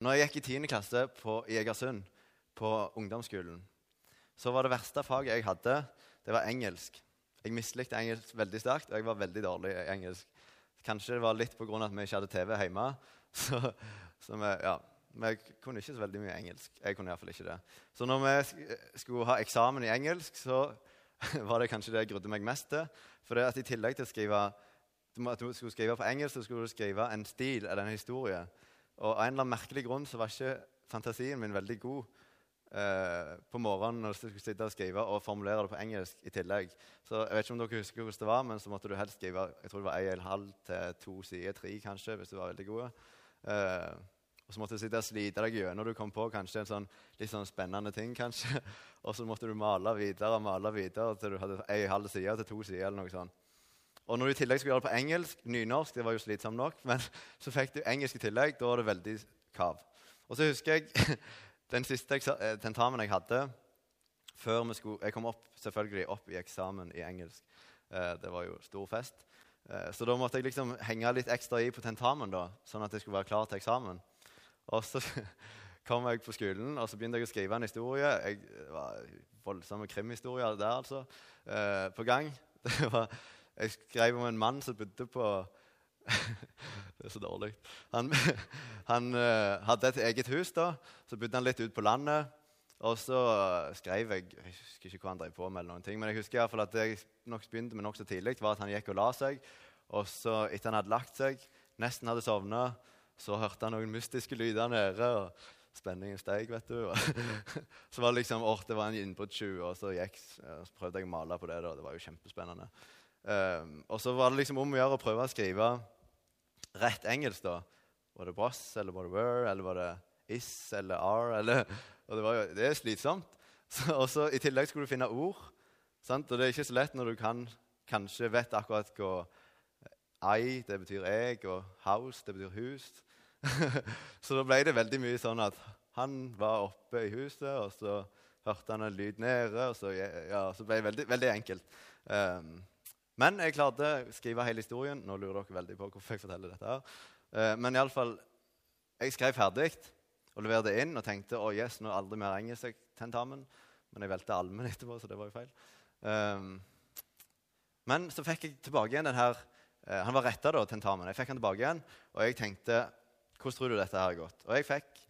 Når jeg gikk i 10. klasse på, Egersund, på ungdomsskolen, så var det verste faget jeg hadde, det var engelsk. Jeg mislikte engelsk veldig sterkt, og jeg var veldig dårlig i engelsk. Kanskje det var litt pga. at vi ikke hadde TV hjemme. Så, så vi, ja, vi kunne ikke så veldig mye engelsk. Jeg kunne i hvert fall ikke det. Så når vi skulle ha eksamen i engelsk, så var det kanskje det jeg grudde meg mest til. For det at i tillegg til å skrive, at du skulle skrive på engelsk, så skulle du skrive en stil eller en historie. Og av en eller annen merkelig grunn så var ikke fantasien min veldig god eh, på morgenen når du skulle sitte og skrive og formulere det på engelsk i tillegg. Så jeg vet ikke om dere husker hvordan det var, men så måtte du helst skrive jeg tror det var en halv til to sider, tre kanskje, hvis du var veldig god. Eh, og så måtte du sitte og slite deg gjennom du kom på kanskje en sånn, litt sånn spennende ting. kanskje. Og så måtte du male videre og male videre til du hadde ei halv side til to sider. eller noe sånt. Og når du i tillegg skulle gjøre det på engelsk, nynorsk, det var jo slitsomt nok, men så fikk du engelsk i tillegg. Da var det veldig kav. Og så husker jeg den siste eh, tentamen jeg hadde før vi skulle Jeg kom opp, selvfølgelig opp i eksamen i engelsk. Eh, det var jo stor fest. Eh, så da måtte jeg liksom henge litt ekstra i på tentamen, da, sånn at jeg skulle være klar til eksamen. Og så kom jeg på skolen og så begynte jeg å skrive en historie. Jeg, var voldsomme krimhistorier der, altså, på gang. Det var jeg skrev om en mann som bodde på Det er så dårlig. Han, han uh, hadde et eget hus. da, Så bodde han litt ut på landet. Og så skrev jeg Jeg husker ikke hva han drev på med, eller noen ting, men jeg husker i hvert fall at det jeg nok begynte med nokså tidlig, var at han gikk og la seg. Og så, etter han hadde lagt seg, nesten hadde sovna, så hørte han noen mystiske lyder nede. og Spenningen steg, vet du. så var det liksom, or, det var en innbruddstyv, og så, gikk, så prøvde jeg å male på det. da, Det var jo kjempespennende. Um, og så var det liksom om å gjøre å prøve å skrive rett engelsk. da. Var det boss, eller var det were, eller var det is eller are? Eller, og det, var jo, det, er slitsomt. Så, og så I tillegg skulle du finne ord. Sant? Og det er ikke så lett når du kan, kanskje vet akkurat hva I det betyr jeg, og house det betyr hus. så da ble det veldig mye sånn at han var oppe i huset, og så hørte han en lyd nede. og Så, ja, så ble det veldig, veldig enkelt. Um, men jeg klarte å skrive hele historien. Nå lurer dere veldig på hvorfor jeg forteller dette. her. Uh, men iallfall, jeg skrev ferdig og leverte inn og tenkte å yes, nå aldri mer engelsk tentamen. Men jeg valgte allmenn etterpå, så det var jo feil. Um, men så fikk jeg tilbake igjen den her uh, Han var retta, da, tentamen. Jeg fikk han tilbake igjen, og jeg tenkte hvordan tror du dette her har gått? Og jeg fikk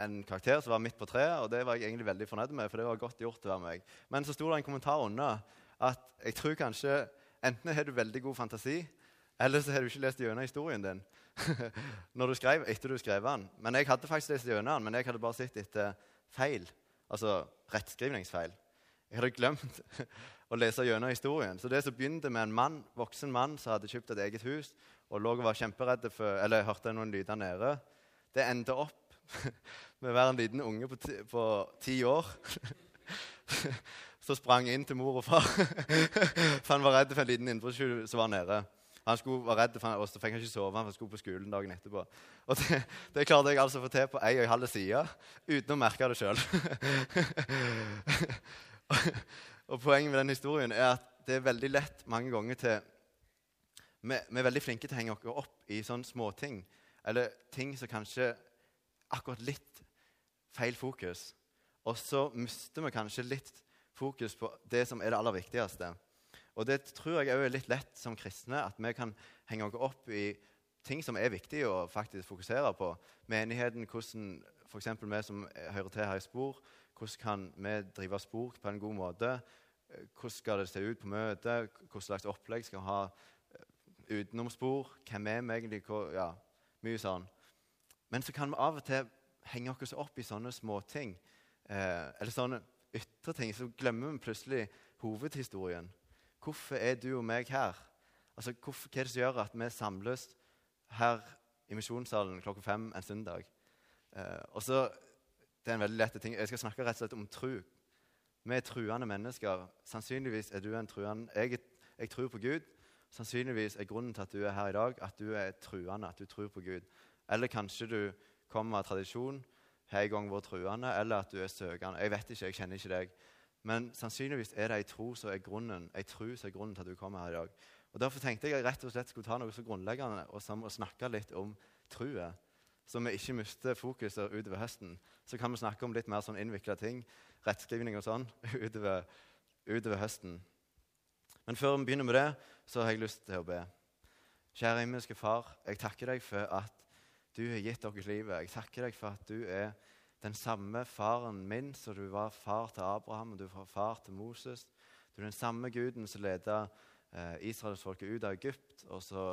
en karakter som var midt på treet, og det var jeg egentlig veldig fornøyd med. for det var godt gjort å være meg. Men så sto det en kommentar under at jeg tror kanskje Enten har du veldig god fantasi, eller så har du ikke lest gjennom historien din. når du skrev, etter du skrev den. Men jeg hadde faktisk lest gjennom den, men jeg hadde bare sett etter feil. Altså rettskrivningsfeil. Jeg hadde glemt å lese gjennom historien. Så det som begynte med en mann, voksen mann som hadde kjøpt et eget hus og lå og var kjemperedd for, eller hørte noen lyder nede, det endte opp med å være en liten unge på ti, på ti år som sprang jeg inn til mor og far. for han var redd for en liten innbruddstyv som var nede. Han skulle være redd for, og så fikk han ikke sove, han skulle på skolen dagen etterpå. Og Det, det klarte jeg altså å få til på ei og ei halv side uten å merke det sjøl. og Poenget med den historien er at det er veldig lett mange ganger til Vi, vi er veldig flinke til å henge oss opp i sånne småting. Eller ting som kanskje akkurat litt feil fokus. Og så mister vi kanskje litt fokus på det som er det aller viktigste. Og det tror jeg er litt lett som kristne, at vi kan henge oss opp i ting som er viktige å faktisk fokusere på. Menigheten, hvordan f.eks. vi som hører til her i Spor, hvordan kan vi drive spor på en god måte? Hvordan skal det se ut på møtet? Hva slags opplegg skal vi ha eh, utenom spor? Hvem er vi egentlig? Ja, mye sånn. Men så kan vi av og til henge oss opp i sånne småting. Eh, eller sånne ytre ting, så glemmer vi plutselig hovedhistorien. Hvorfor er du og meg her? Altså, hvorfor, hva er det som gjør at vi samles her i misjonssalen klokka fem en søndag? Eh, og så, det er en veldig lett ting. Jeg skal snakke rett og slett om tro. Vi er truende mennesker. Sannsynligvis er du en truende jeg, jeg tror på Gud. Sannsynligvis er grunnen til at du er her i dag, at du er truende, at du tror på Gud. Eller kanskje du kommer av tradisjon har en gang vært truende, eller at du er søkende. Jeg vet ikke, jeg kjenner ikke deg. Men sannsynligvis er det ei tro som er grunnen ei tro som er grunnen til at du kommer her i dag. Og Derfor tenkte jeg rett og slett skulle ta noe så grunnleggende og snakke litt om trua. så vi ikke mister fokuset utover høsten. Så kan vi snakke om litt mer sånn innvikla ting, rettskrivning og sånn, utover, utover høsten. Men før vi begynner med det, så har jeg lyst til å be. Kjære himmelske Far, jeg takker deg for at du har gitt oss livet. Jeg takker deg for at du er den samme faren min som du var far til Abraham og du var far til Moses. Du er den samme guden som leda eh, israelsfolket ut av Egypt, og så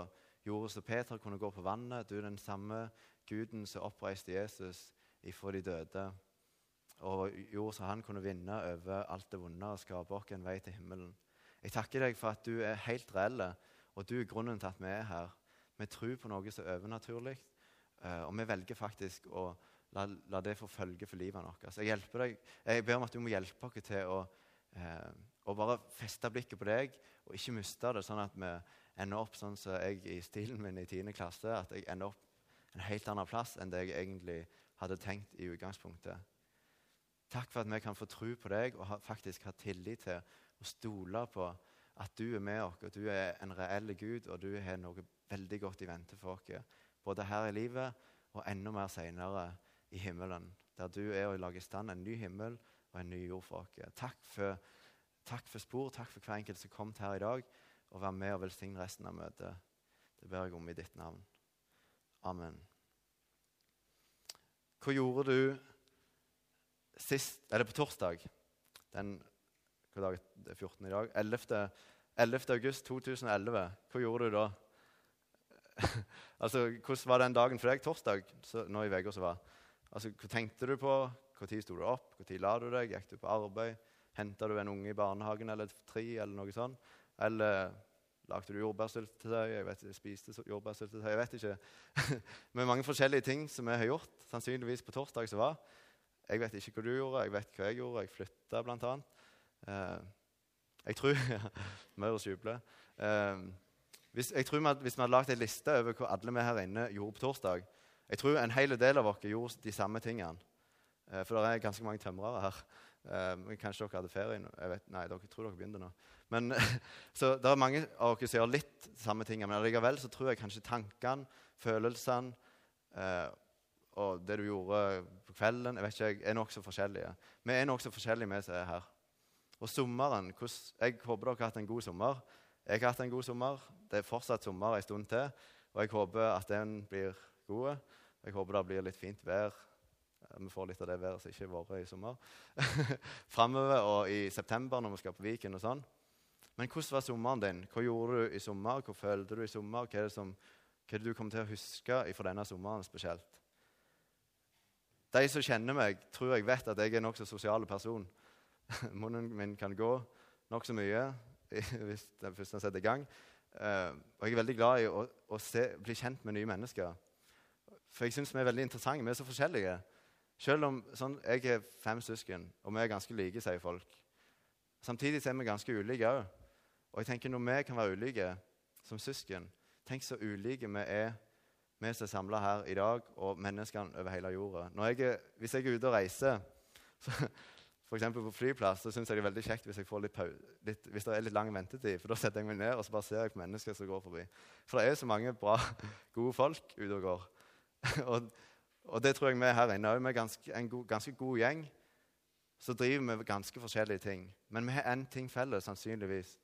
gjorde så Peter kunne gå på vannet. Du er den samme guden som oppreiste Jesus ifra de døde, og gjorde så han kunne vinne over alt det vonde og skape oss en vei til himmelen. Jeg takker deg for at du er helt reell, og du er grunnen til at vi er her. Vi tror på noe som er overnaturlig, og vi velger faktisk å la, la det få følge for livet vårt. Jeg, deg, jeg ber om at du må hjelpe oss til å, eh, bare feste blikket på deg og ikke miste det, sånn at vi ender opp sånn som jeg i stilen min i 10. klasse, at jeg ender opp en helt annen plass enn det jeg egentlig hadde tenkt i utgangspunktet. Takk for at vi kan få tro på deg og ha, faktisk ha tillit til og stole på at du er med oss, og du er en reell Gud, og du har noe veldig godt i vente for oss. Både her i livet og enda mer senere i himmelen, der du er og lager i stand en ny himmel og en ny jord for oss. Takk for, takk for spor, takk for hver enkelt som kom her i dag, og vær med og velsigne resten av møtet. Det ber jeg om i ditt navn. Amen. Hva gjorde du sist Eller på torsdag? Den, hva dag er 14 i dag? 11. 11. august 2011. Hva gjorde du da? altså, Hvordan var den dagen for deg? Torsdag så, nå i uka som var. Altså, Hva tenkte du på? Når sto du opp? Når la du deg? Gikk du på arbeid? Henta du en unge i barnehagen eller tre? eller noe sånt? Eller lagde du jordbærsyltetøy? Jeg vet, spiste jordbærsyltetøy? Jeg vet ikke. Med mange forskjellige ting som vi har gjort. Sannsynligvis på torsdag som var. Jeg vet ikke hva du gjorde, jeg vet hva jeg gjorde. Jeg flytta, blant annet. Uh, jeg tror Maurus jubler. Uh, hvis, jeg tror at hvis vi hadde lagd en liste over hva alle vi her inne gjorde på torsdag, jeg tror en hel del av oss gjorde de samme tingene. Eh, for det er ganske mange tømrere her. Eh, kanskje dere hadde ferie? Jeg vet, nei, dere tror dere begynte nå. Men, så det er mange av dere som gjør litt samme tingene. Men allikevel så tror jeg kanskje tankene, følelsene eh, og det du gjorde på kvelden, jeg vet ikke, er nokså forskjellige. Vi er nokså forskjellige, vi som er her. Og sommeren Jeg håper dere har hatt en god sommer. Jeg har hatt en god sommer. Det er fortsatt sommer en stund til. Og jeg håper at den blir god. Jeg håper det blir litt fint vær. Vi får litt av det været som ikke har vært i sommer. Framover og i september når vi skal på Viken og sånn. Men hvordan var sommeren din? Hva gjorde du i sommer? Hva følte du i sommer? Hva er det, som, hva er det du kommer til å huske fra denne sommeren spesielt? De som kjenner meg, tror jeg vet at jeg er en nokså sosial person. Munnen min kan gå nokså mye hvis den først setter i gang. Uh, og jeg er veldig glad i å, å se, bli kjent med nye mennesker. For jeg syns vi er veldig interessante. Vi er så forskjellige. Selv om sånn, Jeg er fem søsken, og vi er ganske like, sier folk. Samtidig er vi ganske ulike òg. Og jeg tenker når vi kan være ulike som søsken Tenk så ulike vi er, vi som er samla her i dag, og menneskene over hele jorda. Jeg hvis jeg er ute og reiser, f.eks. på flyplass, så syns jeg det er veldig kjekt hvis, litt, litt, hvis, det er litt lang ventetid. For da setter jeg meg ned og så bare ser jeg på mennesker som går forbi. For det er jo så mange bra, gode folk ute og går. og, og, det tror jeg vi er her inne òg. Vi er ganske, en god, ganske god gjeng. Så driver vi med ganske forskjellige ting. Men vi har én ting felles, sannsynligvis.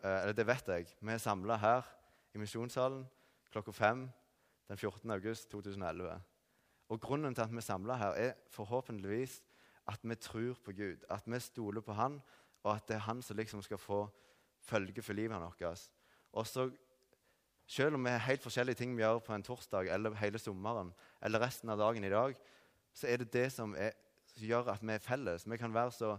Eh, eller det vet jeg. Vi er samla her i misjonssalen klokka fem den 14. august 2011. Og grunnen til at vi er samla her, er forhåpentligvis at vi tror på Gud. At vi stoler på Han, og at det er Han som liksom skal få følge for livet vårt. Og så selv om vi har helt forskjellige ting vi gjør på en torsdag eller hele sommeren eller resten av dagen i dag, så er det det som, er, som gjør at vi er felles. Vi kan være så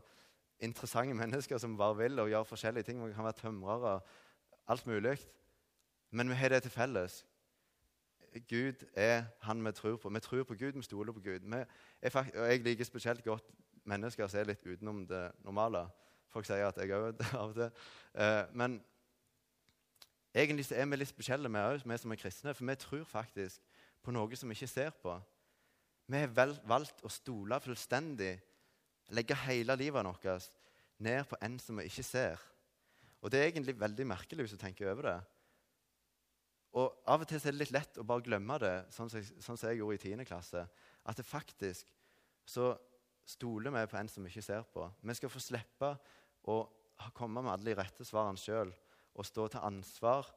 interessante mennesker som bare vil og gjøre forskjellige ting. Vi kan være tømrere, alt mulig. Men vi har det til felles. Gud er han vi tror på. Vi tror på Gud, vi stoler på Gud. Faktisk, og jeg liker spesielt godt mennesker som er litt utenom det normale. Folk sier at jeg òg er det av og til. Uh, men Egentlig så er vi litt spesielle, vi òg, vi som er kristne, for vi tror faktisk på noe som vi ikke ser på. Vi har valgt å stole fullstendig, legge hele livet vårt ned på en som vi ikke ser. Og Det er egentlig veldig merkelig hvis du tenker over det. Og Av og til er det litt lett å bare glemme det, sånn som jeg, sånn som jeg gjorde i 10. klasse. At det faktisk så stoler vi på en som vi ikke ser på. Vi skal få slippe å komme med alle de rette svarene sjøl og stå til ansvar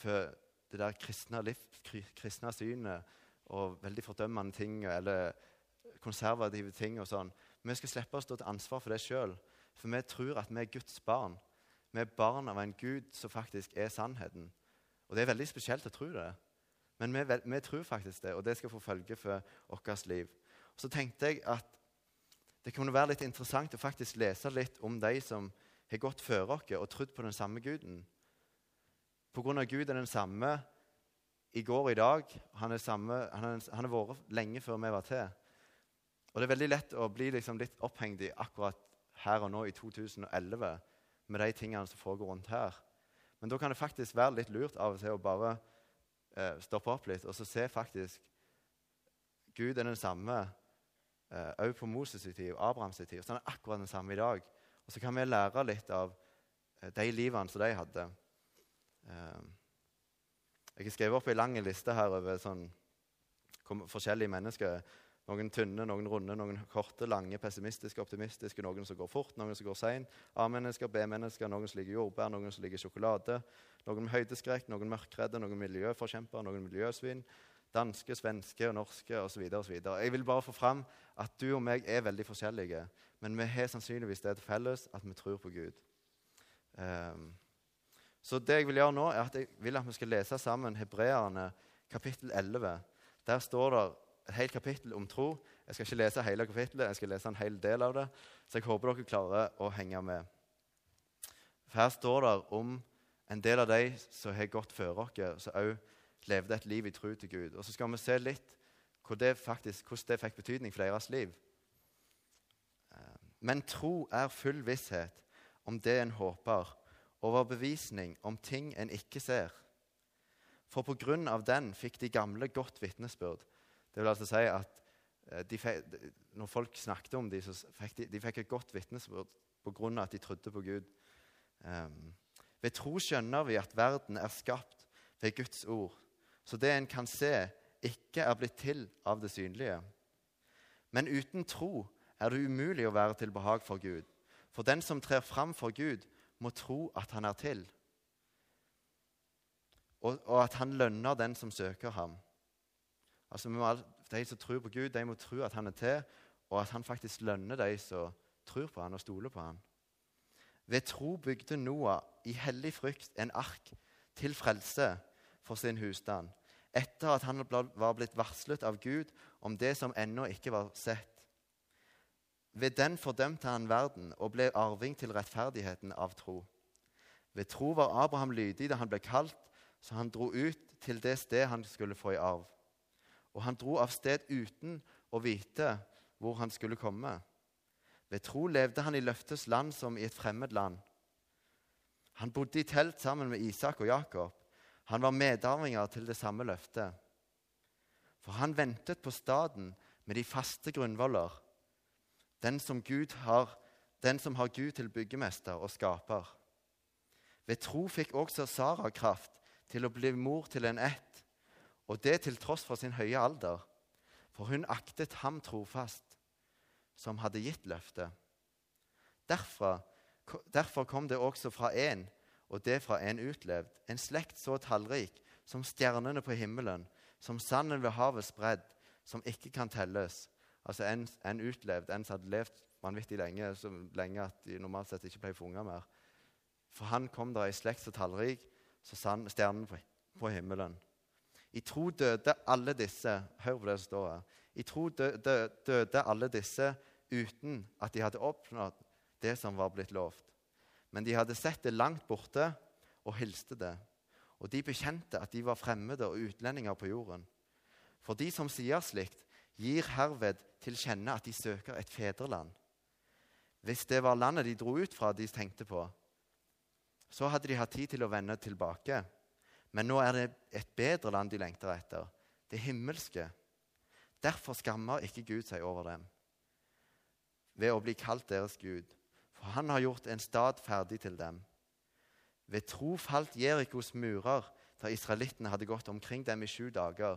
for det der kristne, liv, kristne synet og veldig fordømmende ting eller konservative ting og sånn. Vi skal slippe å stå til ansvar for det sjøl, for vi tror at vi er Guds barn. Vi er barn av en Gud som faktisk er sannheten. Og Det er veldig spesielt å tro det, men vi, vi tror faktisk det, og det skal få følge for vårt liv. Og så tenkte jeg at det kunne være litt interessant å faktisk lese litt om de som har gått før oss og trodd på den samme guden. På grunn av Gud er den samme i går og i dag. Han er, samme, han har vært lenge før vi var til. Og Det er veldig lett å bli liksom litt opphengt i akkurat her og nå i 2011 med de tingene som foregår rundt her. Men da kan det faktisk være litt lurt av og til å bare eh, stoppe opp litt og så se faktisk Gud er den samme eh, på Moses' tid og Abrahams tid. Så er det akkurat den samme i dag. Og så kan vi lære litt av eh, de livene som de hadde. Eh, jeg har skrevet opp ei lang liste her over sånn, forskjellige mennesker. Noen tynne, noen runde, noen korte, lange, pessimistiske, optimistiske. Noen som går fort, noen som går seint. A-mennesker, B-mennesker, noen som liker jordbær, noen som liker sjokolade. Noen med høydeskrekk, noen mørkredde, noen miljøforkjempere, noen miljøsvin danske, svenske, og norske osv. Jeg vil bare få fram at du og meg er veldig forskjellige, men vi har sannsynligvis det til felles at vi tror på Gud. Um, så det jeg vil gjøre nå, er at jeg vil at vi skal lese sammen Hebreerne kapittel 11. Der står det et helt kapittel om tro. Jeg skal ikke lese hele kapittelet, jeg skal lese en hel del av det. Så jeg håper dere klarer å henge med. For Her står det om en del av de som har gått før oss, som også levde et liv i tro til Gud. Og Så skal vi se litt det, faktisk, hvordan det fikk betydning for deres liv. Eh, men tro er full visshet om det en håper, overbevisning om ting en ikke ser. For på grunn av den fikk de gamle godt vitnesbyrd. Det vil altså si at eh, fikk, når folk snakket om dem, så fikk de, de fikk et godt vitnesbyrd på grunn av at de trodde på Gud. Um, ved tro skjønner vi at verden er skapt ved Guds ord så det en kan se, ikke er blitt til av det synlige. Men uten tro er det umulig å være til behag for Gud. For den som trer fram for Gud, må tro at han er til, og, og at han lønner den som søker ham. Altså, De som tror på Gud, de må tro at han er til, og at han faktisk lønner de som tror på han og stoler på han. Ved tro bygde Noah i hellig frykt en ark til frelse for sin husstand etter at han var blitt varslet av Gud om det som ennå ikke var sett. Ved den fordømte han verden og ble arving til rettferdigheten av tro. Ved tro var Abraham lydig da han ble kalt, så han dro ut til det sted han skulle få i arv. Og han dro av sted uten å vite hvor han skulle komme. Ved tro levde han i løftes land som i et fremmed land. Han bodde i telt sammen med Isak og Jakob. Han var medarvinger til det samme løftet. For han ventet på staden med de faste grunnvoller, den som, har, den som har Gud til byggemester og skaper. Ved tro fikk også Sara kraft til å bli mor til en ett, og det til tross for sin høye alder, for hun aktet ham trofast, som hadde gitt løftet. Derfor, derfor kom det også fra en og det fra en utlevd, en slekt så tallrik som stjernene på himmelen, som sanden ved havet spredd, som ikke kan telles. Altså en, en utlevd, en som hadde levd vanvittig lenge, så lenge at de normalt sett ikke ble funnet mer. For han kom der i slekt så tallrik som stjernene på, på himmelen. I tro døde alle disse Hør på det som står her. I tro døde, døde alle disse uten at de hadde oppnådd det som var blitt lovt. Men de hadde sett det langt borte og hilste det. Og de bekjente at de var fremmede og utlendinger på jorden. For de som sier slikt, gir herved til kjenne at de søker et fedreland. Hvis det var landet de dro ut fra, de tenkte på, så hadde de hatt tid til å vende tilbake. Men nå er det et bedre land de lengter etter, det himmelske. Derfor skammer ikke Gud seg over dem ved å bli kalt deres Gud for han har gjort en stad ferdig til dem. Ved tro falt Jerikos murer da israelittene hadde gått omkring dem i sju dager.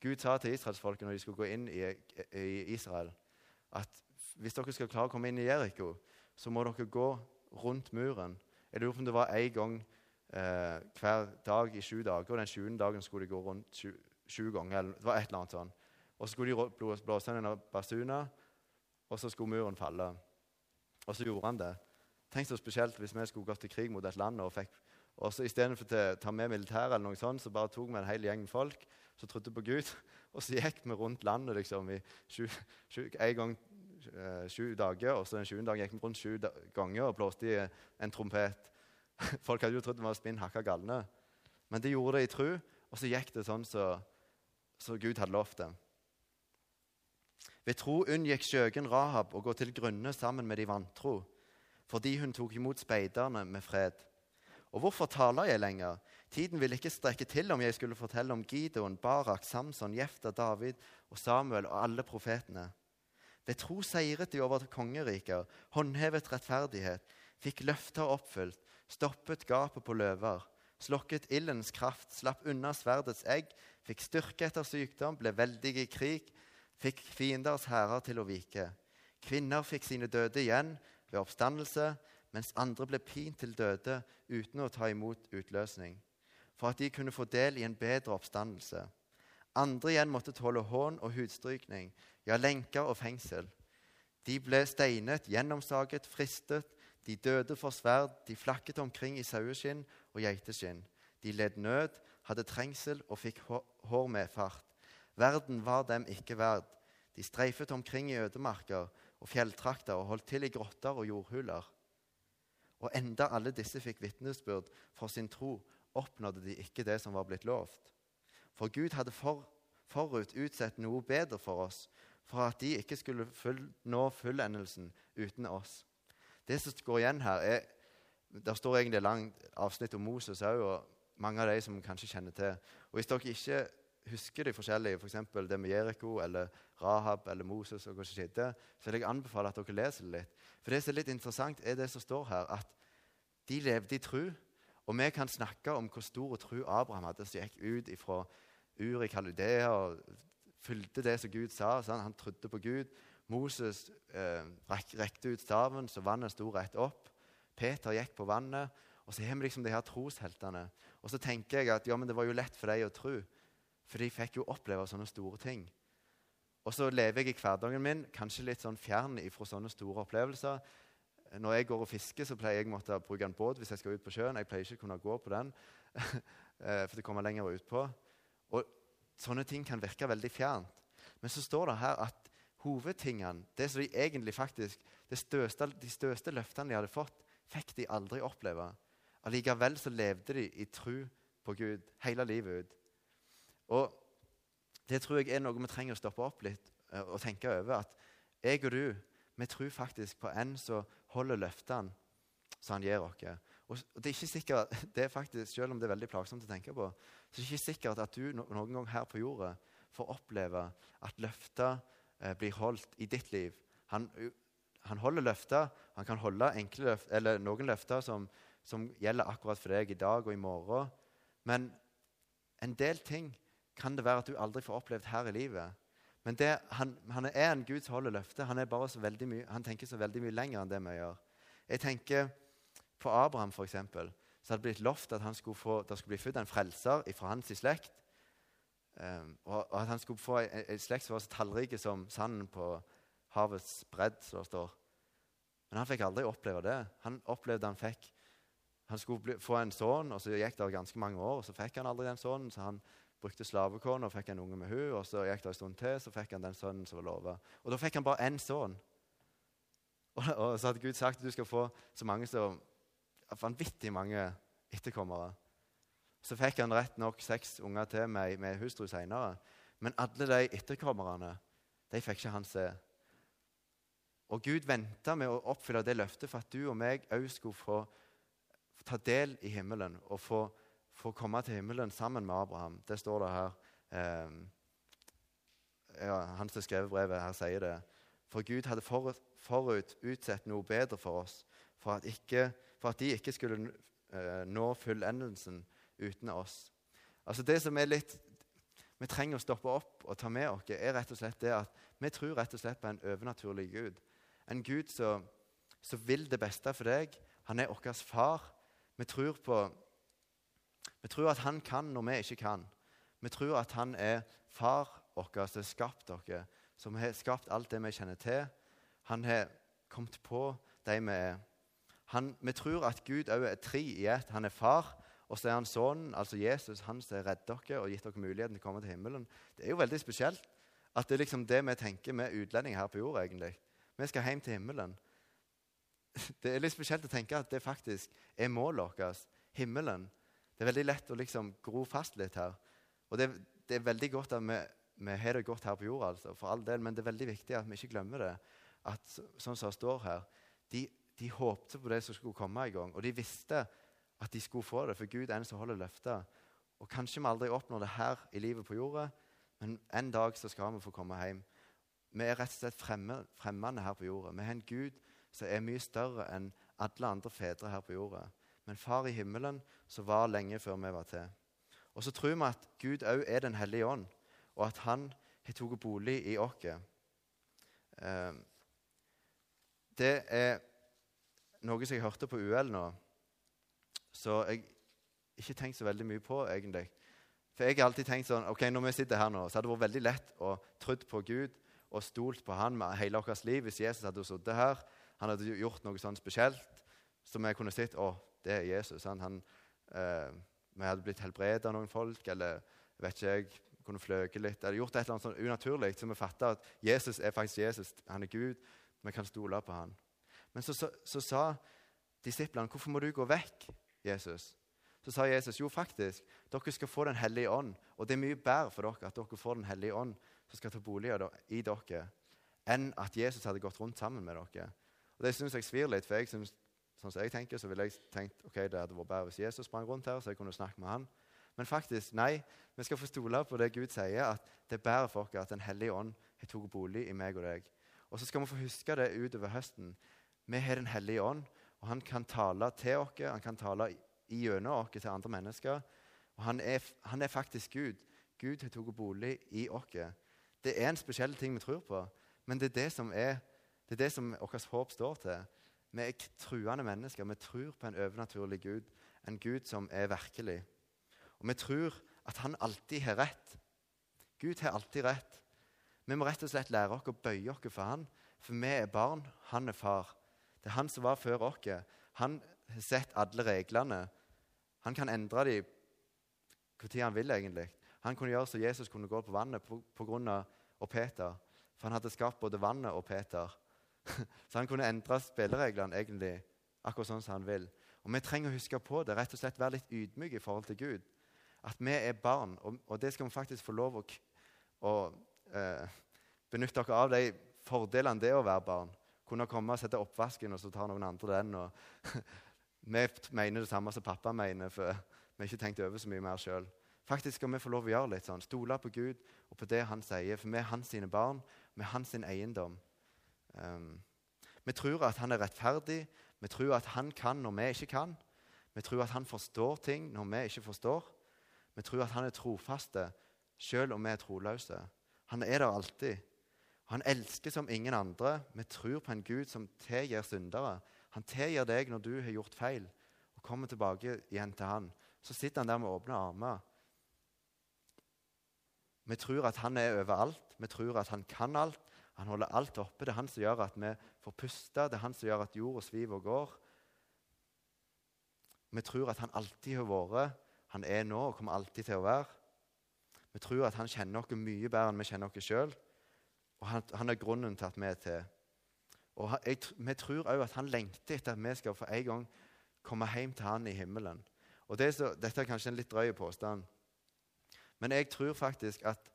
Gud sa til israelsfolket når de skulle gå inn i, Israel, at hvis dere skal klare å komme inn i Jeriko, så må dere gå rundt muren. Jeg lurer på om det var én gang eh, hver dag i sju dager. og Den sjuende dagen skulle de gå rundt sju, sju ganger. Eller, det var et eller annet sånn. Og så skulle de blåse en basuna, og så skulle muren falle. Og så gjorde han det. Tenk så spesielt hvis vi skulle gått til krig mot et land og fikk og så Istedenfor å ta med militæret, eller noe sånt, så bare tok vi en hel gjeng folk som trodde på Gud. Og så gikk vi rundt landet liksom, i sju, sju, en gang eh, sju dager. Og så den sjuende dagen gikk vi rundt sju ganger og blåste i en trompet. Folk hadde jo trodd vi var spinn hakka galne. Men de gjorde det i tru, og så gikk det sånn som så, så Gud hadde lovt det. Ved tro unngikk skjøgen Rahab å gå til grunne sammen med de vantro, fordi hun tok imot speiderne med fred. Og hvorfor taler jeg lenger? Tiden vil ikke strekke til om jeg skulle fortelle om Gideon, Barak, Samson, Jefta, David og Samuel og alle profetene. Ved tro seiret de over kongeriker, håndhevet rettferdighet, fikk løfter oppfylt, stoppet gapet på løver, slokket ildens kraft, slapp unna sverdets egg, fikk styrke etter sykdom, ble veldige i krig, fikk fienders hærer til å vike. Kvinner fikk sine døde igjen ved oppstandelse, mens andre ble pint til døde uten å ta imot utløsning, for at de kunne få del i en bedre oppstandelse. Andre igjen måtte tåle hån og hudstrykning, ja, lenker og fengsel. De ble steinet, gjennomsaget, fristet, de døde for sverd, de flakket omkring i saueskinn og geiteskinn. De led nød, hadde trengsel og fikk hår med fart. Verden var dem ikke verd. De streifet omkring i ødemarker og fjelltrakter og holdt til i grotter og jordhuler. Og enda alle disse fikk vitnesbyrd for sin tro, oppnådde de ikke det som var blitt lovt. For Gud hadde for, forut utsett noe bedre for oss, for at de ikke skulle full, nå fullendelsen uten oss. Det som går igjen her, er Der står egentlig langt avsnitt om Moses òg, og mange av de som kanskje kjenner til. Og Hvis dere ikke husker de forskjellige, f.eks. For det med Jeriko eller Rahab eller Moses, og hva som skjedde, så vil jeg anbefale at dere leser det litt. For det som er litt interessant, er det som står her, at de levde i tru. Og vi kan snakke om hvor stor tru Abraham hadde, som gikk ut fra Ur i Kaludea og fulgte det som Gud sa. Sånn. Han trodde på Gud. Moses eh, rekte ut staven, så vannet sto rett opp. Peter gikk på vannet. Og så har vi liksom de her trosheltene. Og så tenker jeg at ja, men det var jo lett for dem å tro. For de fikk jo oppleve sånne store ting. Og så lever jeg i hverdagen min kanskje litt sånn fjern fra sånne store opplevelser. Når jeg går og fisker, så pleier jeg måtte bruke en båt hvis jeg skal ut på sjøen. Jeg pleier ikke å kunne gå på den, eh, for det kommer lenger utpå. Og sånne ting kan virke veldig fjernt. Men så står det her at hovedtingene, det som de egentlig faktisk, største, De største løftene de hadde fått, fikk de aldri oppleve. Allikevel så levde de i tru på Gud hele livet ut. Og det tror jeg er noe vi trenger å stoppe opp litt eh, og tenke over. At jeg og du vi tror faktisk på en som holder løftene som han gir oss. Og det er ikke sikkert, det er faktisk, Selv om det er veldig plagsomt å tenke på, så er det ikke sikkert at du noen gang her på jorda får oppleve at løfter eh, blir holdt i ditt liv. Han, han holder løfter. Han kan holde løft, noen løfter som, som gjelder akkurat for deg i dag og i morgen. Men en del ting kan det være at du aldri får opplevd her i livet. Men det, han, han, er en Gud som holder løftet. Han, han, tenker så veldig mye lenger enn det vi gjør. Jeg tenker på Abraham, eksempel, så hadde det blitt lovt at skulle få, det skulle bli født en frelser fra hans slekt. Um, og, og, at han skulle få en, slekt som var så tallrik som sanden på havets bredd. som det står. Men han fikk aldri oppleve det. Han opplevde han fikk han skulle bli, få en sønn, og så gikk det ganske mange år, og så fikk han aldri den sønnen. så han brukte slavekona, og fikk en unge med hun, og Så gikk det en stund til, så fikk han den sønnen som var lova. Og da fikk han bare én sønn. Og, og, så hadde Gud sagt at du skal få så mange som vanvittig mange etterkommere. Så fikk han rett nok seks unger til med, med hustru seinere. Men alle de etterkommerne de fikk ikke han se. Og Gud venta med å oppfylle det løftet for at du og meg òg skulle få ta del i himmelen og få få komme til himmelen sammen med Abraham. Det står det her. Eh, ja, han som skrev brevet, her sier det. For Gud hadde forut, forut utsett noe bedre for oss, for at, ikke, for at de ikke skulle eh, nå fullendelsen uten oss. Altså det som er litt vi trenger å stoppe opp og ta med oss, er rett og slett det at vi tror rett og slett på en overnaturlig Gud. En Gud som, som vil det beste for deg. Han er vår far. Vi tror, på, vi tror at han kan når vi ikke kan. Vi tror at han er far vår som har skapt dere, som har skapt alt det vi kjenner til. Han har kommet på de vi er. Han, vi tror at Gud òg er tre i ett. Han er far, og så er han sønnen, altså Jesus, han som har reddet dere og gitt dere muligheten til å komme til himmelen. Det er jo veldig spesielt at det er liksom det vi tenker med utlendinger her på jord, egentlig. Vi skal hjem til himmelen. Det er litt spesielt å tenke at det faktisk er målet vårt. Himmelen. Det er veldig lett å liksom gro fast litt her. Og det, det er veldig godt at vi, vi, har det godt her på jorda, altså, for all del, men det er veldig viktig at vi ikke glemmer det. At sånn som det står her, de, de håpte på det som skulle komme i gang, og de visste at de skulle få det, for Gud er en som holder løftet. Og Kanskje vi aldri oppnår det her i livet på jorda, men en dag så skal vi få komme hjem. Vi er rett og slett fremmede her på jorda. Vi har en Gud som er mye større enn alle andre fedre her på jorda. Men far i himmelen som var lenge før vi var til. Og så tror vi at Gud òg er Den hellige ånd, og at han har tatt bolig i oss. Eh, det er noe som jeg hørte på UL nå, så jeg ikke tenkt så veldig mye på, egentlig. For jeg har alltid tenkt sånn ok, Når vi sitter her nå, så hadde det vært veldig lett å trodd på Gud og stolt på Han med hele vårt liv hvis Jesus hadde sittet her. Han hadde gjort noe sånn spesielt som vi kunne sett å, det er Jesus. Han, han eh, vi hadde blitt helbredet av noen folk, eller vet ikke jeg, kunne fløyet litt, eller gjort et eller annet sånn unaturlig, så vi fatta at Jesus er faktisk Jesus. Han er Gud. Vi kan stole på han. Men så, så, så sa disiplene, 'Hvorfor må du gå vekk, Jesus?' Så sa Jesus jo faktisk, dere skal få Den hellige ånd. Og det er mye bedre for dere at dere får Den hellige ånd som skal ta bolig i dere, enn at Jesus hadde gått rundt sammen med dere. Og Det syns jeg svir litt, for jeg synes, sånn som jeg tenker, så ville jeg tenkt ok, det hadde vært bedre hvis Jesus sprang rundt her, så jeg kunne snakke med han. Men faktisk, nei. Vi skal få stole på det Gud sier, at det er bedre for oss at Den hellige ånd har tatt bolig i meg og deg. Og så skal vi få huske det utover høsten. Vi har Den hellige ånd, og han kan tale til oss. Han kan tale gjennom oss til andre mennesker. Og han er, han er faktisk Gud. Gud har tatt bolig i oss. Det er en spesiell ting vi tror på, men det er det som, er, det er det som vårt håp står til. Vi er truende mennesker. Vi tror på en overnaturlig Gud, en Gud som er virkelig. Og vi tror at han alltid har rett. Gud har alltid rett. Vi må rett og slett lære oss å bøye oss for han, for vi er barn, han er far. Det er han som var før oss. Han har sett alle reglene. Han kan endre dem når han vil, egentlig. Han kunne gjøre så Jesus kunne gå på vannet på grunn av Peter. For han hadde skapt både vannet og Peter. Så han kunne endre spillereglene egentlig akkurat sånn som han vil. Og Vi trenger å huske på det, rett og slett være litt ydmyke i forhold til Gud. At vi er barn, og, og det skal vi faktisk få lov å, å eh, benytte oss av de fordelene det er å være barn. Kunne komme og sette oppvasken, og så tar noen andre den. og Vi mener det samme som pappa mener, for vi har ikke tenkt over så mye mer sjøl. Faktisk skal vi få lov å gjøre litt sånn. Stole på Gud og på det han sier. For vi er hans sine barn. Vi er hans sin eiendom. Um, vi tror at han er rettferdig. Vi tror at han kan når vi ikke kan. Vi tror at han forstår ting når vi ikke forstår. Vi tror at han er trofaste selv om vi er troløse. Han er der alltid. Han elsker som ingen andre. Vi tror på en Gud som tilgir syndere. Han tilgir deg når du har gjort feil, og kommer tilbake igjen til han. Så sitter han der med åpne armer. Vi tror at han er overalt. Vi tror at han kan alt. Han holder alt oppe. Det er han som gjør at vi får puste. Det er han som gjør at jorda sviver og går. Vi tror at han alltid har vært, han er nå og kommer alltid til å være. Vi tror at han kjenner oss mye bedre enn vi kjenner oss sjøl. Og han, han, er grunnen til at vi er til. Og jeg, Vi tror òg at han lengter etter at vi skal for en gang komme hjem til han i himmelen. Og det så, Dette er kanskje en litt drøy påstand, men jeg tror faktisk at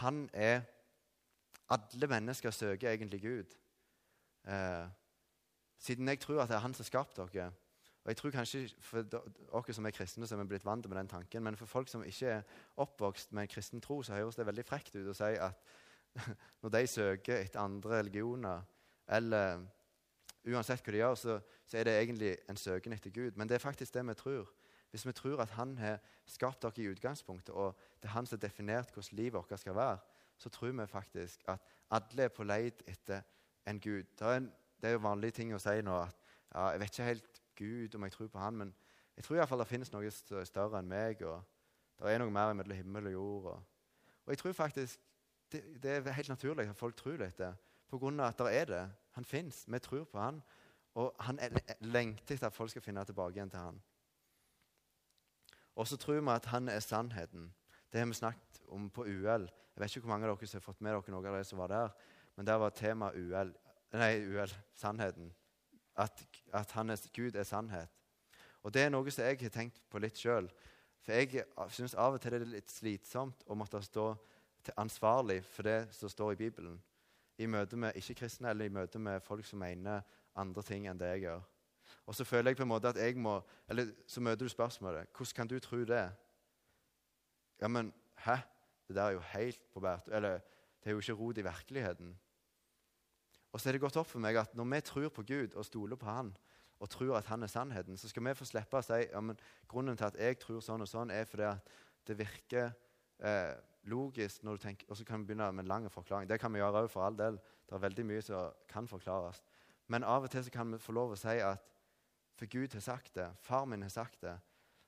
han er Alle mennesker søker egentlig Gud. Eh, siden jeg tror at det er han som har skapt dere. Og jeg tror kanskje For dere som er kristne, så er blitt vant med den tanken. Men for folk som ikke er oppvokst med en kristen tro, så høres det veldig frekt ut å si at når de søker etter andre religioner, eller uansett hva de gjør, så, så er det egentlig en søken etter Gud. Men det er faktisk det vi tror. hvis vi tror at han har skapt dere i utgangspunktet, og det er han som har definert hvordan livet vårt skal være, så tror vi faktisk at alle er på leit etter en Gud. Det er, en, det er jo vanlige ting å si nå at ja, jeg vet ikke helt Gud om jeg tror på han, men jeg tror iallfall det finnes noe større enn meg. og Det er noe mer mellom himmel og jord. Og, og jeg tror faktisk det, det, er helt naturlig at folk tror dette, av at det er det. Han fins. Vi tror på han. Og han lengter etter at folk skal finne tilbake igjen til han. Og så tror vi at han er sannheten. Det har vi snakket om på UL. Jeg vet ikke hvor mange av dere som har fått med dere noe av det som var der. Men der var temaet UL, nei, UL, sannheten. At, at er, Gud er sannhet. Og Det er noe som jeg har tenkt på litt sjøl. For jeg syns av og til det er litt slitsomt å måtte stå ansvarlig for det som står i Bibelen. I møte med ikke-kristne eller i møte med folk som mener andre ting enn det jeg gjør. Og så føler jeg på en måte at jeg må Eller så møter du spørsmålet hvordan kan du tro det? Ja, men hæ? Det der er jo helt på bært. Eller det er jo ikke rot i virkeligheten. Og så er det gått opp for meg at når vi tror på Gud og stoler på Han, og tror at Han er sannheten, så skal vi få slippe å si ja, men grunnen til at jeg tror sånn og sånn, er fordi at det virker eh, logisk når du tenker, Og så kan vi begynne med en lang forklaring. Det kan vi gjøre òg, for all del. Det er veldig mye som kan forklares. Men av og til så kan vi få lov å si at for Gud har sagt det, far min har sagt det,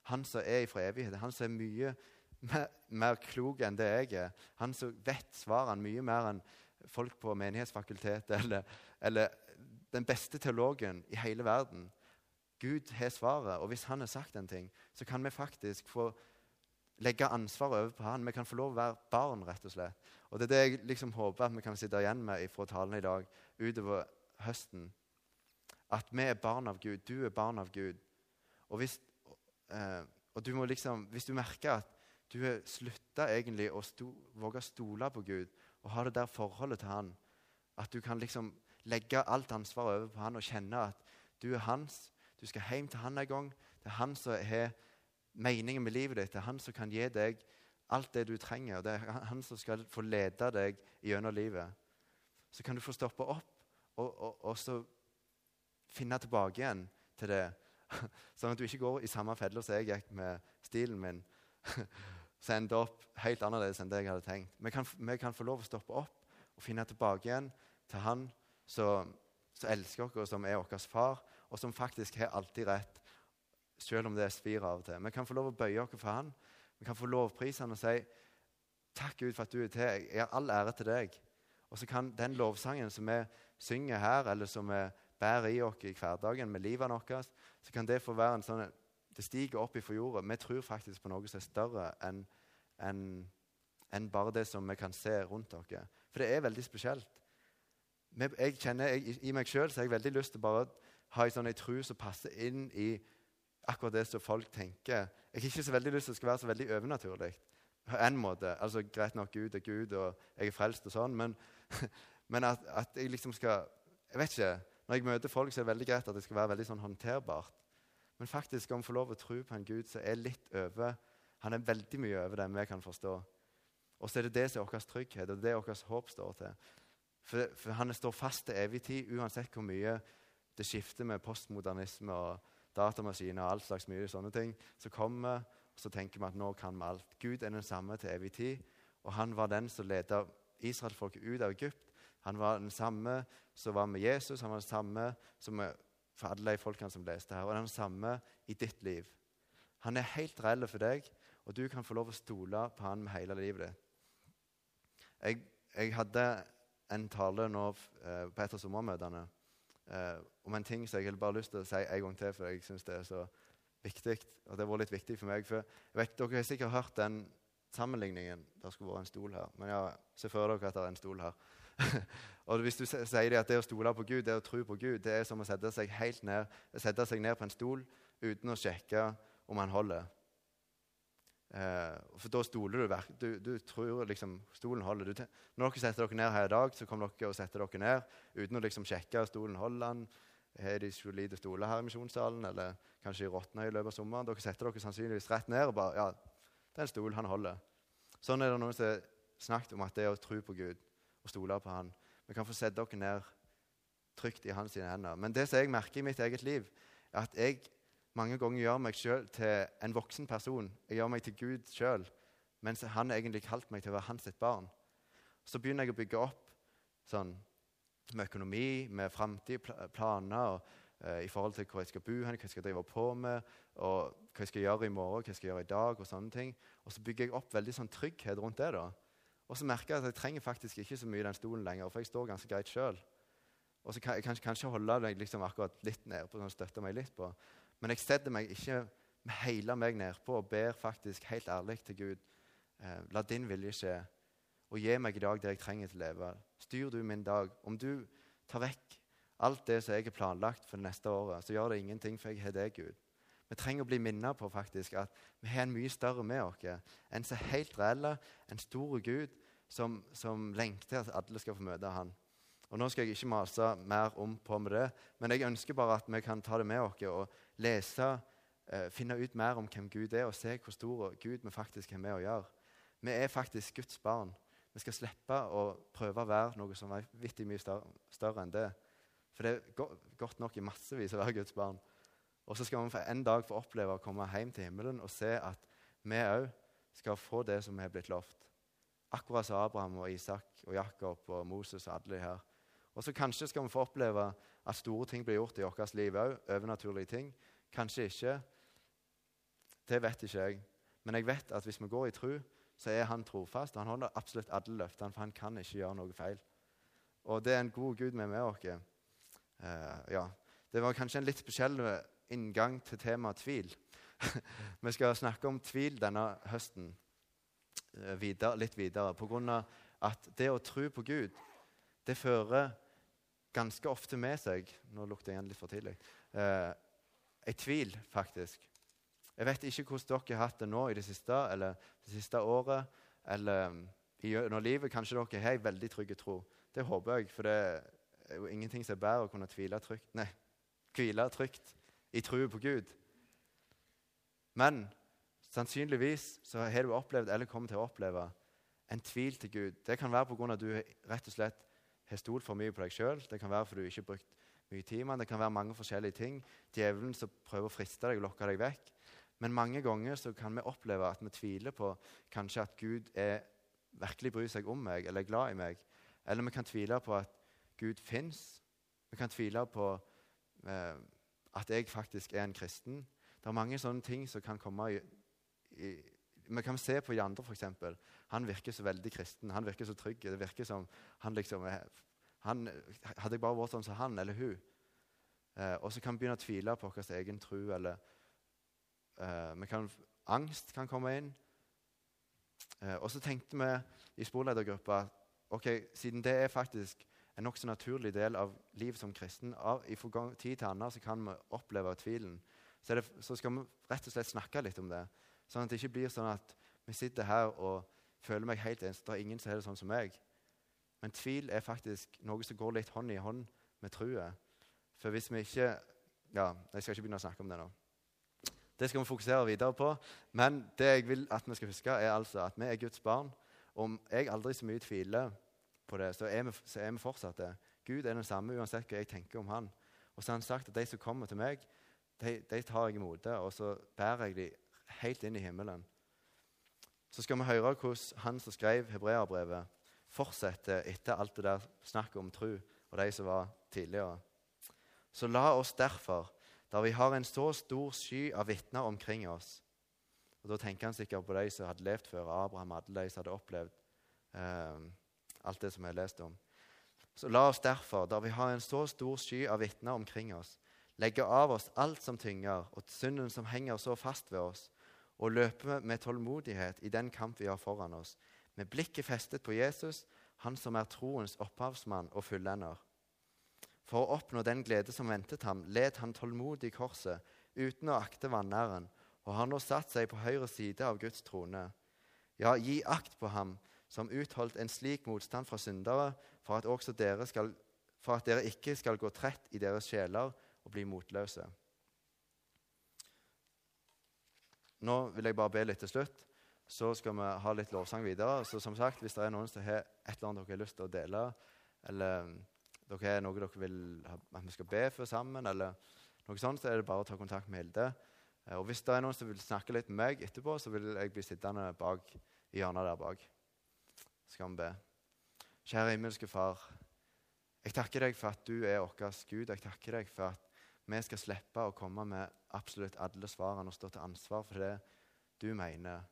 han som er fra evighet, han som er mye mer, mer klok enn det jeg er, han som vet svarene mye mer enn folk på Menighetsfakultetet eller, eller den beste teologen i hele verden. Gud har svaret, og hvis han har sagt en ting, så kan vi faktisk få legge ansvaret over på han. Vi kan få lov å være barn, rett og slett. Og Det er det jeg liksom håper at vi kan sitte igjen med fra talen i dag utover høsten. At vi er barn av Gud. Du er barn av Gud. Og hvis, eh, og du liksom, hvis du merker at du har slutta egentlig å sto, våge å stole på Gud og ha det der forholdet til Han, at du kan liksom legge alt ansvaret over på Han og kjenne at du er hans. Du skal hjem til Han en gang. Det er Han som har meningen med livet ditt. Det er han som kan gi deg alt det du trenger. Det er han som skal få lede deg gjennom livet. Så kan du få stoppe opp og, og, og så finne tilbake igjen til det. Sånn at du ikke går i samme felle som jeg gikk med stilen min. Så ender opp helt annerledes enn det jeg hadde tenkt. Vi kan, vi kan få lov å stoppe opp og finne tilbake igjen til han som, som elsker oss, og som er vår far, og som faktisk har alltid rett selv om det svir av og til. Vi kan få lov å bøye oss for Han. Vi kan få lovprise Han og si takk, Gud, for at du er til. Jeg har all ære til deg. Og så kan den lovsangen som vi synger her, eller som vi bærer i oss i hverdagen med livet vårt, så kan det få være en sånn Det stiger opp ifra jorda. Vi tror faktisk på noe som er større enn en, en bare det som vi kan se rundt oss. For det er veldig spesielt. Jeg kjenner, jeg, I meg sjøl har jeg veldig lyst til bare ha en sånn tro som passer inn i akkurat det som folk tenker. Jeg har ikke så veldig lyst til skal være så veldig overnaturlig. På en måte. Altså, Greit nok, Gud er Gud, og jeg er frelst og sånn, men, men at, at, jeg liksom skal Jeg vet ikke. Når jeg møter folk, så er det veldig greit at det skal være veldig sånn håndterbart. Men faktisk skal vi få lov å tro på en Gud som er litt over Han er veldig mye over det vi kan forstå. Og så er det det som er vår trygghet, og det er vårt håp står til. For, for han står fast til evig tid, uansett hvor mye det skifter med postmodernisme og datamaskiner og all slags mye sånne ting, så kommer og så tenker vi at nå kan vi alt. Gud er den samme til evig tid. Og han var den som ledet israelsfolket ut av Egypt. Han var den samme som var med Jesus, han var den samme som for alle de folkene som leste her. Og den samme i ditt liv. Han er helt reell for deg, og du kan få lov å stole på han med hele livet ditt. Jeg, jeg hadde en tale nå eh, på et av sommermøtene eh, om en ting som jeg har bare lyst til å si en gang til, for jeg syns det er så viktig. Og det har vært litt viktig for meg. For jeg vet, Dere har sikkert hørt den sammenligningen. Det skulle vært en stol her. Men ja, se for dere at det er en stol her. og hvis du sier at det å stole på Gud, det å tro på Gud, det er som å sette seg ned, sette seg ned på en stol uten å sjekke om han holder. Eh, for da stoler du du, du tror liksom stolen holder. Du, når dere setter dere ned her i dag, så kommer dere og setter dere ned uten å liksom sjekke stolen holder den. Har de solide stoler her i misjonssalen, eller kanskje i råtna i løpet av sommeren? Dere setter dere sannsynligvis rett ned og bare Ja, det er en stol han holder. Sånn er det noen som har snakket om at det er å tro på Gud og stole på Han. Vi kan få sette dere ned trygt i hans hender. Men det som jeg merker i mitt eget liv, er at jeg mange ganger gjør meg sjøl til en voksen person. Jeg gjør meg til Gud sjøl, mens han egentlig kalt meg til å være hans sitt barn. Så begynner jeg å bygge opp sånn, med økonomi, med framtidsplaner uh, i forhold til hvor jeg skal bo, hva jeg skal drive på med, og hva jeg skal gjøre i morgen, hva jeg skal gjøre i dag. Og sånne ting. Og så bygger jeg opp veldig sånn trygghet rundt det. da. Og så merker jeg at jeg trenger faktisk ikke så mye den stolen lenger, for jeg står ganske greit sjøl. Og så kan jeg kanskje, kanskje holde meg liksom akkurat litt nedpå, sånn støtte meg litt på. Men jeg setter meg ikke med hele meg nedpå og ber faktisk helt ærlig til Gud. Eh, la din vilje skje, og gi meg i dag det jeg trenger til å leve. Styr du min dag. Om du tar vekk alt det som jeg har planlagt for det neste året, så gjør det ingenting, for jeg har deg, Gud. Vi trenger å bli minnet på faktisk at vi har en mye større med oss. En som er helt reell, en stor Gud som, som lengter at alle skal få møte han. Og Nå skal jeg ikke mase mer om på med det, men jeg ønsker bare at vi kan ta det med oss og lese, eh, finne ut mer om hvem Gud er, og se hvor stor Gud vi faktisk har med å gjøre. Vi er faktisk Guds barn. Vi skal slippe å prøve å være noe som er vittig mye større enn det. For det er godt nok i massevis å være Guds barn. Og så skal vi en dag få oppleve å komme hjem til himmelen og se at vi òg skal få det som vi har blitt lovt. Akkurat som Abraham og Isak og Jakob og Moses og alle de her. Og så Kanskje skal vi få oppleve at store ting blir gjort i vårt liv òg. Overnaturlige ting. Kanskje ikke. Det vet ikke jeg. Men jeg vet at hvis vi går i tro, så er han trofast. Han holder absolutt alle løftene, for han kan ikke gjøre noe feil. Og det er en god Gud med med oss. Uh, ja. Det var kanskje en litt spesiell inngang til temaet tvil. vi skal snakke om tvil denne høsten videre, litt videre. På grunn av at det å tro på Gud, det fører ganske ofte med seg Nå lukter jeg igjen litt for tidlig. Eh, en tvil, faktisk. Jeg vet ikke hvordan dere har hatt det nå i det siste, eller det siste året eller gjennom livet. Kanskje dere har en veldig trygg tro. Det håper jeg, for det er jo ingenting som er bedre å kunne tvile trygt, nei, hvile trygt i tro på Gud. Men sannsynligvis så har du opplevd eller kommer til å oppleve en tvil til Gud. Det kan være pga. at du rett og slett har stolt for mye på deg sjøl. Det kan være fordi du ikke har brukt mye tid med Det kan være mange forskjellige ting. Djevelen som prøver å friste deg og lokke deg vekk. Men mange ganger så kan vi oppleve at vi tviler på kanskje at Gud er, virkelig bryr seg om meg eller er glad i meg. Eller vi kan tvile på at Gud fins. Vi kan tvile på eh, at jeg faktisk er en kristen. Det er mange sånne ting som kan komme Vi kan se på Jander, f.eks. Han virker så veldig kristen. Han virker så trygg. Det virker som han liksom han, Hadde jeg bare vært sånn som han eller hun eh, Og så kan vi begynne å tvile på vår egen tro eller eh, kan, angst kan komme inn. Eh, og så tenkte vi i sporledergruppa ok, siden det er faktisk en nokså naturlig del av livet som kristen av, I tid til annen så kan vi oppleve tvilen. Så, det, så, skal vi rett og slett snakke litt om det. Sånn at det ikke blir sånn at vi sitter her og føler meg helt eneste. Det er ingen som er det sånn som meg. Men tvil er faktisk noe som går litt hånd i hånd med trua. For hvis vi ikke Ja, jeg skal ikke begynne å snakke om det nå. Det skal vi fokusere videre på. Men det jeg vil at vi skal huske, er altså at vi er Guds barn. Om jeg aldri så mye tviler på det, så er vi, så er vi fortsatt det. Gud er den samme uansett hva jeg tenker om han. Og så har han sagt at de som kommer til meg, de, de tar jeg imot, og så bærer jeg dem helt inn i himmelen. Så skal vi høre hvordan han som skrev hebreerbrevet, fortsetter etter alt det der snakket om tro og de som var tidligere. Så la oss derfor der vi har en så stor sky av vitner omkring oss. Og Da tenker han sikkert på de som hadde levd før Abraham, alle de som hadde opplevd eh, alt det som vi har lest om. Så la oss derfor, der vi har en så stor sky av vitner omkring oss, legge av oss alt som tynger, og synden som henger så fast ved oss, og løpe med tålmodighet i den kamp vi har foran oss, med blikket festet på Jesus, han som er troens opphavsmann og fullender. For å oppnå den glede som ventet ham, led han tålmodig korset uten å akte vanæren, og har nå satt seg på høyre side av Guds trone. Ja, gi akt på ham som utholdt en slik motstand fra syndere, for at, dere, skal, for at dere ikke skal gå trett i deres sjeler og bli motløse. Nå vil jeg bare be litt til slutt. Så skal vi ha litt lovsang videre. Så som sagt, Hvis det er noen som har et eller annet dere har lyst til å dele, eller dere er noe dere vil at vi skal be for sammen, eller noe sånt, så er det bare å ta kontakt med Hilde. Eh, og hvis det er noen som vil snakke litt med meg etterpå, så vil jeg bli sittende bak i hjørnet der bak. Skal vi be. Kjære himmelske Far. Jeg takker deg for at du er vår Gud. Jeg takker deg for at vi skal slippe å komme med absolutt alle svarene og stå til ansvar for det du mener.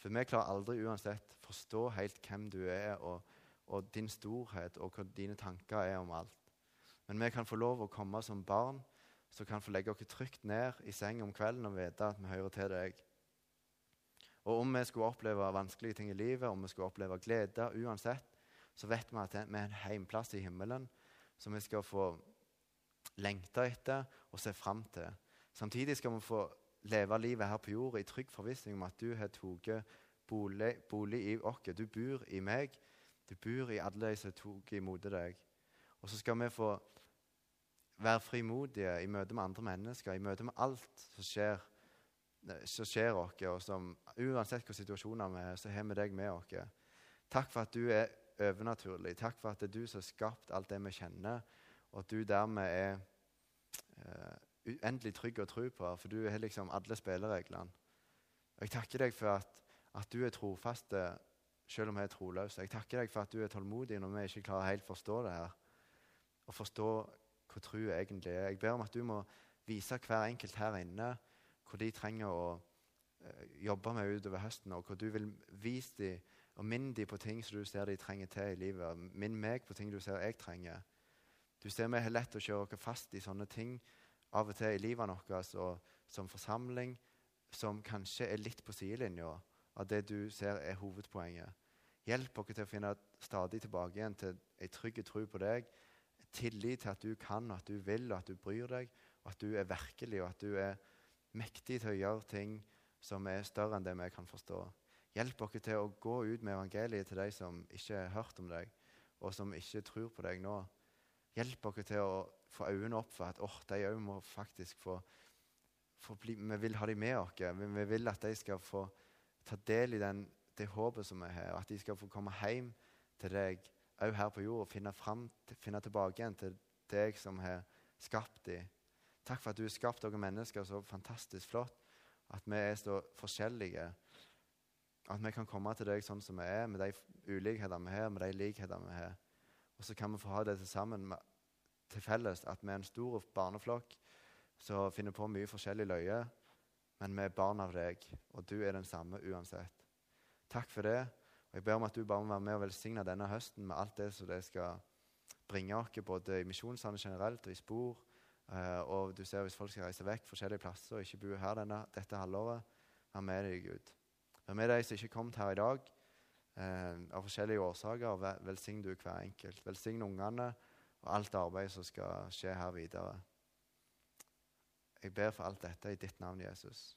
For vi klarer aldri uansett forstå helt hvem du er, og, og din storhet, og hva dine tanker er om alt. Men vi kan få lov å komme som barn som kan få legge oss trygt ned i seng om kvelden og vite at vi hører til deg. Og om vi skulle oppleve vanskelige ting i livet, om vi skulle oppleve glede uansett, så vet vi at vi er en heimplass i himmelen som vi skal få lengte etter og se fram til. Samtidig skal vi få leve livet her på jorda i trygg forvissning om at du har tatt bolig, bolig, i oss. Du bor i meg. Du bor i alle de som tok imot deg. Og så skal vi få være frimodige i møte med andre mennesker, i møte med alt som skjer, som skjer oss. Og som, uansett hvilke situasjoner vi er, så har vi deg med oss. Takk for at du er overnaturlig. Takk for at det er du som har skapt alt det vi kjenner, og at du dermed er uh, uendelig trygg å tro på, for du har liksom alle spillereglene. Og Jeg takker deg for at, at du er trofast selv om vi er troløse. Jeg takker deg for at du er tålmodig når vi ikke klarer helt å forstå det her. Og forstå hva tro egentlig er. Jeg ber om at du må vise hver enkelt her inne hvor de trenger å uh, jobbe med utover høsten, og hvor du vil vise dem og minn dem på ting som du ser de trenger til i livet. Minn meg på ting du ser jeg trenger. Du ser vi har lett å kjøre oss fast i sånne ting av og til i livet vårt og som forsamling som kanskje er litt på sidelinja av det du ser er hovedpoenget. Hjelp oss til å finne stadig tilbake igjen til ei trygg tro på deg. Tillit til at du kan, at du vil, og at du bryr deg, og at du er virkelig, og at du er mektig til å gjøre ting som er større enn det vi kan forstå. Hjelp oss til å gå ut med evangeliet til de som ikke har hørt om deg, og som ikke tror på deg nå. Hjelp oss til å få øynene opp for at oh, de òg må faktisk få, få bli, Vi vil ha dem med oss. Vi vil at de skal få ta del i den, det håpet som vi har, at de skal få komme hjem til deg òg her på jord og finne, frem, finne tilbake igjen til deg som har skapt dem. Takk for at du har skapt dere mennesker så fantastisk flott, at vi er så forskjellige. At vi kan komme til deg sånn som vi er, med de ulikheter vi har, med de likheter vi har. Og så kan vi få ha det til sammen med, til felles at vi er en stor barneflokk som finner på mye forskjellig løye, men vi er barn av deg, og du er den samme uansett. Takk for det. Og Jeg ber om at du bare må være med og velsigne denne høsten med alt det som det skal bringe oss, både i misjonssalen generelt og i spor. Uh, og du ser hvis folk skal reise vekk forskjellige plasser og ikke bo her denne, dette halvåret, vær med deg, Gud. Vær med deg som ikke er kommet her i dag eh, av forskjellige årsaker. Velsign du hver enkelt. Velsign ungene og alt arbeid som skal skje her videre. Jeg ber for alt dette i ditt navn, Jesus.